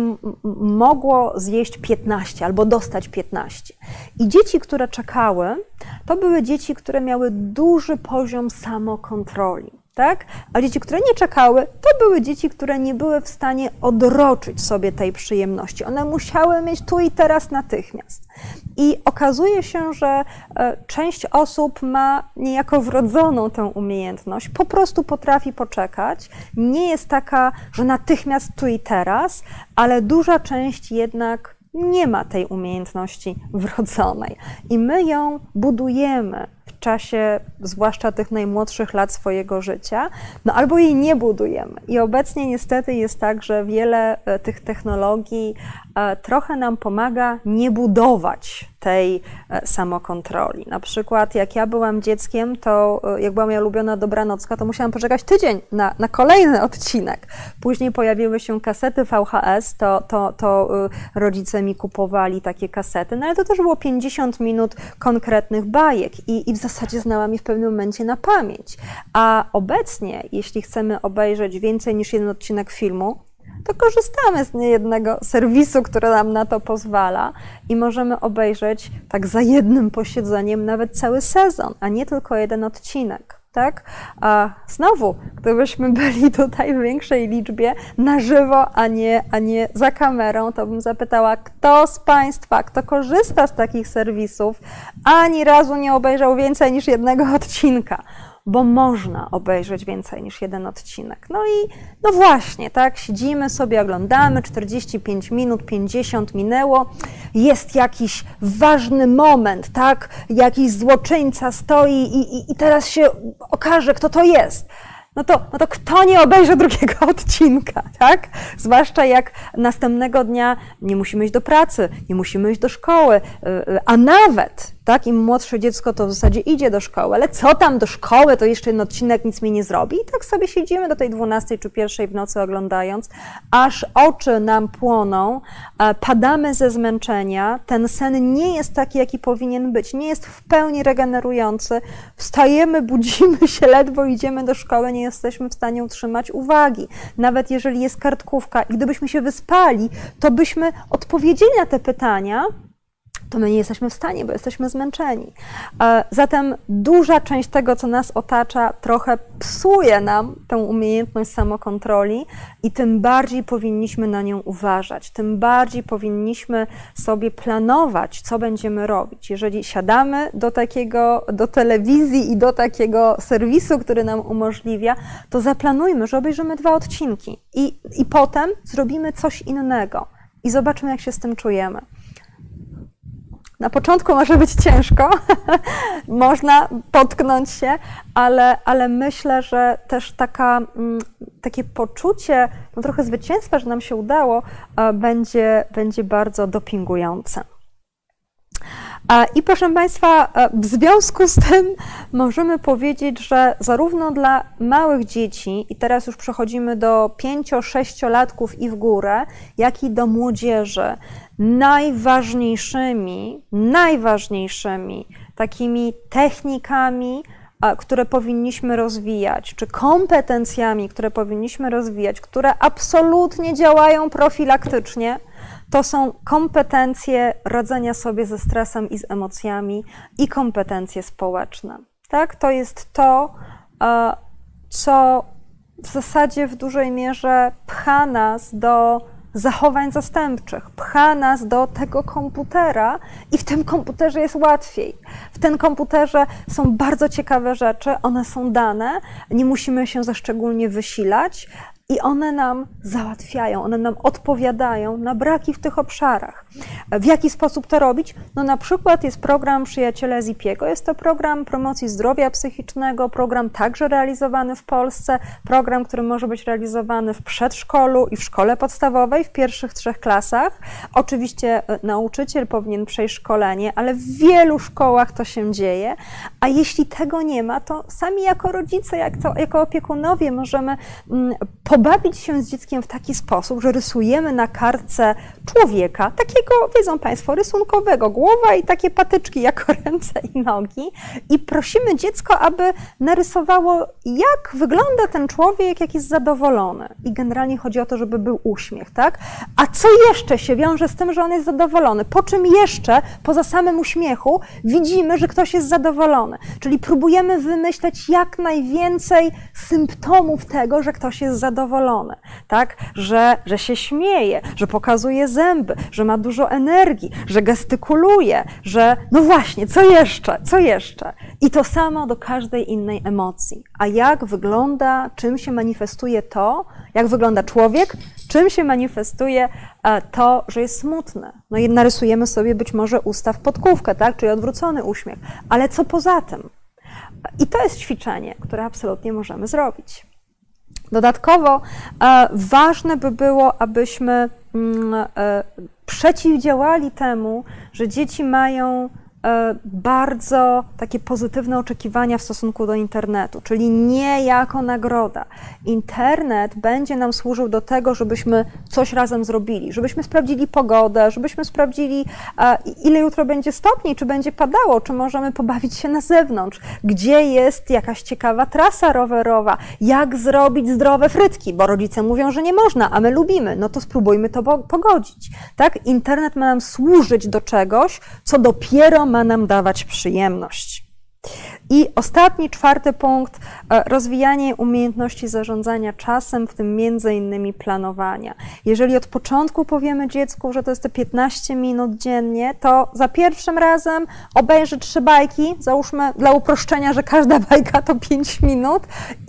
mogło zjeść 15 albo dostać 15. I dzieci, które czekały, to były dzieci, które miały duży poziom samokontroli. tak? A dzieci, które nie czekały, to były dzieci, które nie były w stanie odroczyć sobie tej przyjemności. One musiały mieć tu i teraz natychmiast. I okazuje się, że e, część osób ma niejako wrodzoną tę umiejętność, po prostu potrafi poczekać. Nie jest taka, że natychmiast tu i teraz, ale duża część jednak nie ma tej umiejętności wrodzonej. I my ją budujemy w czasie, zwłaszcza tych najmłodszych lat swojego życia, no albo jej nie budujemy. I obecnie niestety jest tak, że wiele e, tych technologii trochę nam pomaga nie budować tej e, samokontroli. Na przykład, jak ja byłam dzieckiem, to jak była moja ulubiona dobranocka, to musiałam poczekać tydzień na, na kolejny odcinek. Później pojawiły się kasety VHS, to, to, to rodzice mi kupowali takie kasety, no ale to też było 50 minut konkretnych bajek i, i w zasadzie znałam je w pewnym momencie na pamięć. A obecnie, jeśli chcemy obejrzeć więcej niż jeden odcinek filmu, to korzystamy z niejednego serwisu, który nam na to pozwala i możemy obejrzeć tak za jednym posiedzeniem nawet cały sezon, a nie tylko jeden odcinek tak? A znowu, gdybyśmy byli tutaj w większej liczbie na żywo, a nie, a nie za kamerą, to bym zapytała, kto z Państwa, kto korzysta z takich serwisów, ani razu nie obejrzał więcej niż jednego odcinka bo można obejrzeć więcej niż jeden odcinek. No i no właśnie, tak, siedzimy sobie, oglądamy, 45 minut, 50 minęło, jest jakiś ważny moment, tak, jakiś złoczyńca stoi i, i, i teraz się okaże, kto to jest no to, no to kto nie obejrzy drugiego odcinka, tak? Zwłaszcza jak następnego dnia nie musimy iść do pracy, nie musimy iść do szkoły, y, y, a nawet tak? Im młodsze dziecko to w zasadzie idzie do szkoły, ale co tam do szkoły, to jeszcze jeden odcinek nic mi nie zrobi. I tak sobie siedzimy do tej 12 czy pierwszej w nocy oglądając, aż oczy nam płoną, padamy ze zmęczenia, ten sen nie jest taki, jaki powinien być, nie jest w pełni regenerujący, wstajemy, budzimy się, ledwo idziemy do szkoły, nie jesteśmy w stanie utrzymać uwagi. Nawet jeżeli jest kartkówka i gdybyśmy się wyspali, to byśmy odpowiedzieli na te pytania, to my nie jesteśmy w stanie, bo jesteśmy zmęczeni. E, zatem duża część tego, co nas otacza, trochę psuje nam tę umiejętność samokontroli i tym bardziej powinniśmy na nią uważać, tym bardziej powinniśmy sobie planować, co będziemy robić. Jeżeli siadamy do takiego, do telewizji i do takiego serwisu, który nam umożliwia, to zaplanujmy, że obejrzymy dwa odcinki i, i potem zrobimy coś innego i zobaczmy, jak się z tym czujemy. Na początku może być ciężko, można potknąć się, ale, ale myślę, że też taka, mm, takie poczucie no trochę zwycięstwa, że nam się udało, będzie, będzie bardzo dopingujące. I proszę Państwa, w związku z tym możemy powiedzieć, że zarówno dla małych dzieci, i teraz już przechodzimy do 5-6-latków i w górę, jak i do młodzieży, najważniejszymi, najważniejszymi takimi technikami, które powinniśmy rozwijać, czy kompetencjami, które powinniśmy rozwijać, które absolutnie działają profilaktycznie, to są kompetencje radzenia sobie ze stresem i z emocjami i kompetencje społeczne. Tak? To jest to, co w zasadzie w dużej mierze pcha nas do zachowań zastępczych, pcha nas do tego komputera i w tym komputerze jest łatwiej. W tym komputerze są bardzo ciekawe rzeczy, one są dane, nie musimy się za szczególnie wysilać, i one nam załatwiają, one nam odpowiadają na braki w tych obszarach. W jaki sposób to robić? No na przykład jest program Przyjaciele Zipiego. Jest to program promocji zdrowia psychicznego, program także realizowany w Polsce, program, który może być realizowany w przedszkolu i w szkole podstawowej w pierwszych trzech klasach. Oczywiście e, nauczyciel powinien przejść szkolenie, ale w wielu szkołach to się dzieje, a jeśli tego nie ma, to sami jako rodzice, jak to, jako opiekunowie możemy mm, pobawić się z dzieckiem w taki sposób, że rysujemy na kartce człowieka, takiego, wiedzą Państwo, rysunkowego, głowa i takie patyczki jako ręce i nogi i prosimy dziecko, aby narysowało, jak wygląda ten człowiek, jak jest zadowolony. I generalnie chodzi o to, żeby był uśmiech, tak? A co jeszcze się wiąże z tym, że on jest zadowolony? Po czym jeszcze, poza samym uśmiechu, widzimy, że ktoś jest zadowolony? Czyli próbujemy wymyśleć jak najwięcej symptomów tego, że ktoś jest zadowolony, tak? Że, że się śmieje, że pokazuje zęby, że ma dużo energii, że gestykuluje, że no właśnie, co jeszcze, co jeszcze? I to samo do każdej innej emocji. A jak wygląda, czym się manifestuje to, jak wygląda człowiek, czym się manifestuje e, to, że jest smutny. No i narysujemy sobie być może usta w podkówkę, tak? czyli odwrócony uśmiech. Ale co poza tym? I to jest ćwiczenie, które absolutnie możemy zrobić. Dodatkowo e, ważne by było, abyśmy mm, e, przeciwdziałali temu, że dzieci mają bardzo takie pozytywne oczekiwania w stosunku do internetu, czyli nie jako nagroda. Internet będzie nam służył do tego, żebyśmy coś razem zrobili, żebyśmy sprawdzili pogodę, żebyśmy sprawdzili, e, ile jutro będzie stopni, czy będzie padało, czy możemy pobawić się na zewnątrz, gdzie jest jakaś ciekawa trasa rowerowa, jak zrobić zdrowe frytki, bo rodzice mówią, że nie można, a my lubimy, no to spróbujmy to pogodzić. Tak? Internet ma nam służyć do czegoś, co dopiero ma nam dawać przyjemność. I ostatni, czwarty punkt, e, rozwijanie umiejętności zarządzania czasem, w tym między innymi planowania. Jeżeli od początku powiemy dziecku, że to jest te 15 minut dziennie, to za pierwszym razem obejrzy trzy bajki, załóżmy dla uproszczenia, że każda bajka to 5 minut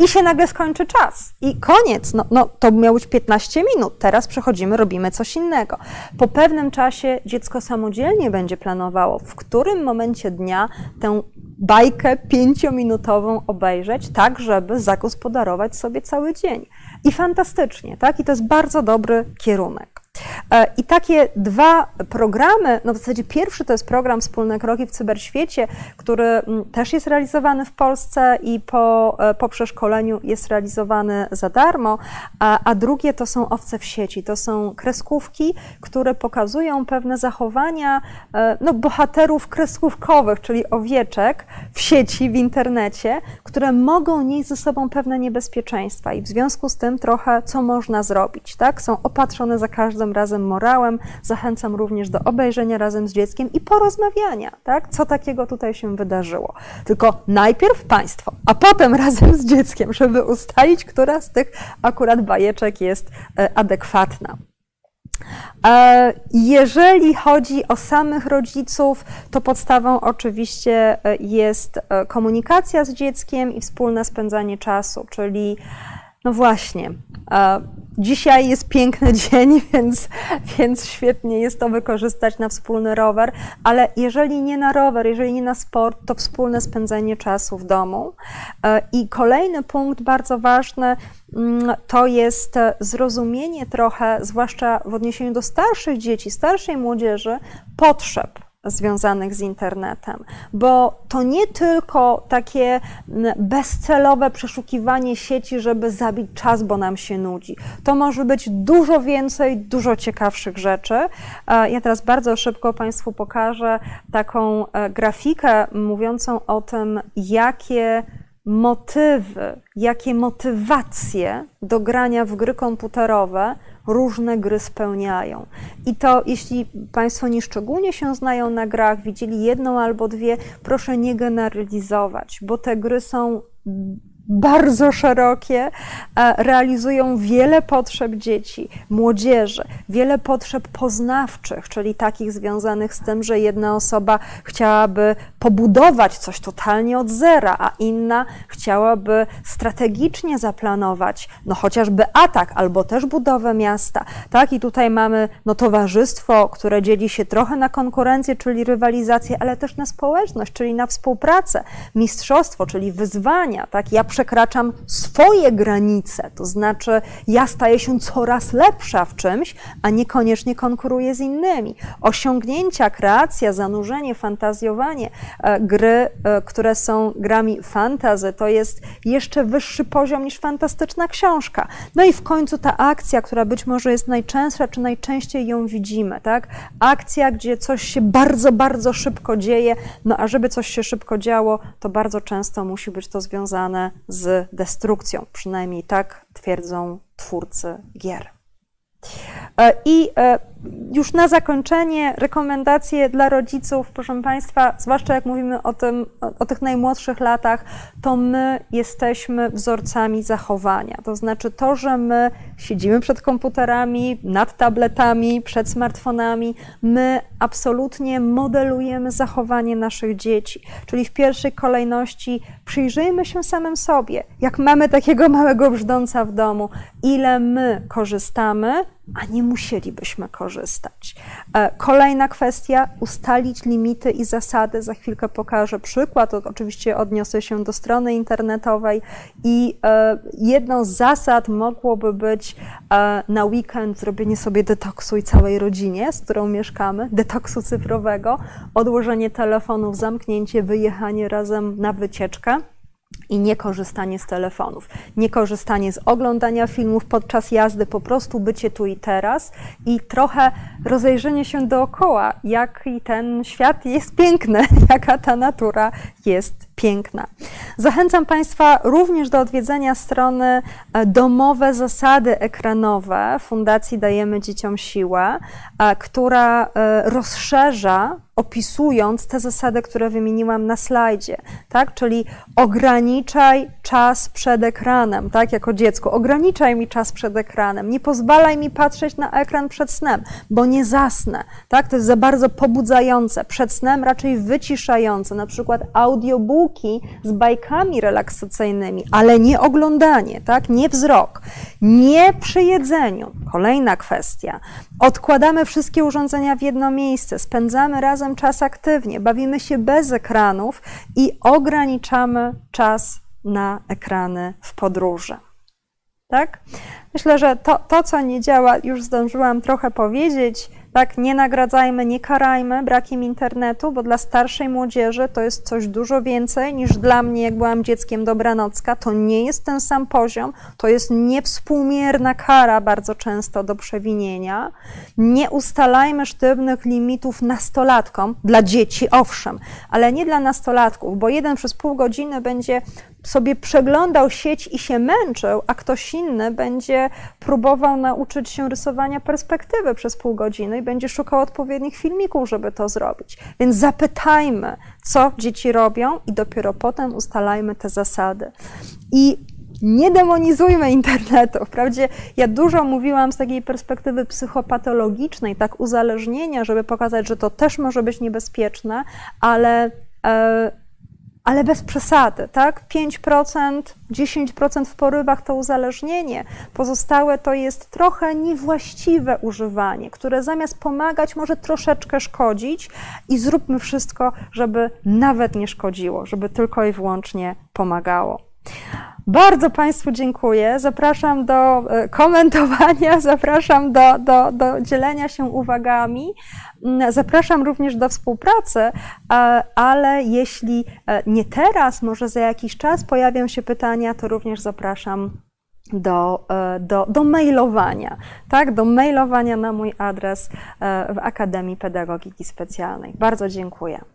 i się nagle skończy czas. I koniec, no, no to miało być 15 minut, teraz przechodzimy, robimy coś innego. Po pewnym czasie dziecko samodzielnie będzie planowało, w którym momencie dnia tę bajkę pięciominutową obejrzeć, tak żeby zagospodarować sobie cały dzień. I fantastycznie, tak? I to jest bardzo dobry kierunek. E, I takie dwa programy, no w zasadzie pierwszy to jest program Wspólne Kroki w Cyberświecie, który mm, też jest realizowany w Polsce i po, e, po przeszkoleniu jest realizowany za darmo, a, a drugie to są owce w sieci, to są kreskówki, które pokazują pewne zachowania e, no, bohaterów kreskówkowych, czyli owieczek w sieci, w internecie, które mogą nieść ze sobą pewne niebezpieczeństwa i w związku z tym trochę co można zrobić, tak? Są opatrzone za każdym każdym razem morałem. Zachęcam również do obejrzenia razem z dzieckiem i porozmawiania, tak? co takiego tutaj się wydarzyło. Tylko najpierw Państwo, a potem razem z dzieckiem, żeby ustalić, która z tych akurat bajeczek jest e, adekwatna. E, jeżeli chodzi o samych rodziców, to podstawą oczywiście e, jest komunikacja z dzieckiem i wspólne spędzanie czasu, czyli no właśnie, Dzisiaj jest piękny dzień, więc, więc świetnie jest to wykorzystać na wspólny rower, ale jeżeli nie na rower, jeżeli nie na sport, to wspólne spędzenie czasu w domu. E, I kolejny punkt bardzo ważny mm, to jest zrozumienie trochę, zwłaszcza w odniesieniu do starszych dzieci, starszej młodzieży, potrzeb związanych z internetem, bo to nie tylko takie bezcelowe przeszukiwanie sieci, żeby zabić czas, bo nam się nudzi. To może być dużo więcej, dużo ciekawszych rzeczy. E, ja teraz bardzo szybko Państwu pokażę taką e, grafikę mówiącą o tym, jakie motywy, jakie motywacje do grania w gry komputerowe różne gry spełniają. I to, jeśli Państwo nie szczególnie się znają na grach, widzieli jedną albo dwie, proszę nie generalizować, bo te gry są bardzo szerokie, realizują wiele potrzeb dzieci, młodzieży, wiele potrzeb poznawczych, czyli takich związanych z tym, że jedna osoba chciałaby pobudować coś totalnie od zera, a inna chciałaby strategicznie zaplanować, no chociażby atak albo też budowę miasta. Tak, i tutaj mamy no, towarzystwo, które dzieli się trochę na konkurencję, czyli rywalizację, ale też na społeczność, czyli na współpracę, mistrzostwo, czyli wyzwania. Tak, ja przekraczam swoje granice, to znaczy ja staję się coraz lepsza w czymś, a niekoniecznie konkuruję z innymi. Osiągnięcia, kreacja, zanurzenie, fantazjowanie, e, gry, e, które są grami fantazy, to jest jeszcze wyższy poziom niż fantastyczna książka. No i w końcu ta akcja, która być może jest najczęstsza, czy najczęściej ją widzimy, tak? Akcja, gdzie coś się bardzo, bardzo szybko dzieje, no a żeby coś się szybko działo, to bardzo często musi być to związane z destrukcją. Przynajmniej tak twierdzą twórcy gier. E, I e, już na zakończenie rekomendacje dla rodziców, proszę Państwa, zwłaszcza jak mówimy o, tym, o tych najmłodszych latach, to my jesteśmy wzorcami zachowania. To znaczy to, że my siedzimy przed komputerami, nad tabletami, przed smartfonami, my absolutnie modelujemy zachowanie naszych dzieci. Czyli w pierwszej kolejności przyjrzyjmy się samym sobie. Jak mamy takiego małego brzdąca w domu, ile my korzystamy, a nie musielibyśmy korzystać. E, kolejna kwestia, ustalić limity i zasady. Za chwilkę pokażę przykład, oczywiście odniosę się do strony internetowej i e, jedną z zasad mogłoby być e, na weekend zrobienie sobie detoksu i całej rodzinie, z którą mieszkamy, detoksu cyfrowego, odłożenie telefonów, zamknięcie, wyjechanie razem na wycieczkę i niekorzystanie z telefonów, niekorzystanie z oglądania filmów podczas jazdy, po prostu bycie tu i teraz i trochę rozejrzenie się dookoła, jaki ten świat jest piękny, jaka ta natura jest piękna. Zachęcam Państwa również do odwiedzenia strony e, Domowe Zasady Ekranowe Fundacji Dajemy Dzieciom Siłę, e, która e, rozszerza opisując te zasady, które wymieniłam na slajdzie, tak? Czyli ograniczaj czas przed ekranem, tak? Jako dziecko, ograniczaj mi czas przed ekranem, nie pozwalaj mi patrzeć na ekran przed snem, bo nie zasnę, tak? To jest za bardzo pobudzające. Przed snem raczej wyciszające, na przykład audiobooki z bajkami relaksacyjnymi, ale nie oglądanie, tak? Nie wzrok, nie przy jedzeniu. Kolejna kwestia. Odkładamy wszystkie urządzenia w jedno miejsce, spędzamy razem czas aktywnie, bawimy się bez ekranów i ograniczamy czas na ekrany w podróży. Tak? Myślę, że to, to, co nie działa, już zdążyłam trochę powiedzieć. Tak, nie nagradzajmy, nie karajmy brakiem internetu, bo dla starszej młodzieży to jest coś dużo więcej niż dla mnie, jak byłam dzieckiem dobranocka. To nie jest ten sam poziom, to jest niewspółmierna kara bardzo często do przewinienia. Nie ustalajmy sztywnych limitów nastolatkom, dla dzieci owszem, ale nie dla nastolatków, bo jeden przez pół godziny będzie sobie przeglądał sieć i się męczył, a ktoś inny będzie próbował nauczyć się rysowania perspektywy przez pół godziny i będzie szukał odpowiednich filmików, żeby to zrobić. Więc zapytajmy, co dzieci robią i dopiero potem ustalajmy te zasady. I nie demonizujmy internetu. Wprawdzie ja dużo mówiłam z takiej perspektywy psychopatologicznej, tak uzależnienia, żeby pokazać, że to też może być niebezpieczne, ale e, ale bez przesady, tak? 5%, 10% w porywach to uzależnienie, pozostałe to jest trochę niewłaściwe używanie, które zamiast pomagać może troszeczkę szkodzić i zróbmy wszystko, żeby nawet nie szkodziło, żeby tylko i wyłącznie pomagało. Bardzo Państwu dziękuję. Zapraszam do e, komentowania, zapraszam do, do, do dzielenia się uwagami. Zapraszam również do współpracy, e, ale jeśli e, nie teraz, może za jakiś czas pojawią się pytania, to również zapraszam do, do, do mailowania, tak? do mailowania na mój adres w Akademii Pedagogiki Specjalnej. Bardzo dziękuję.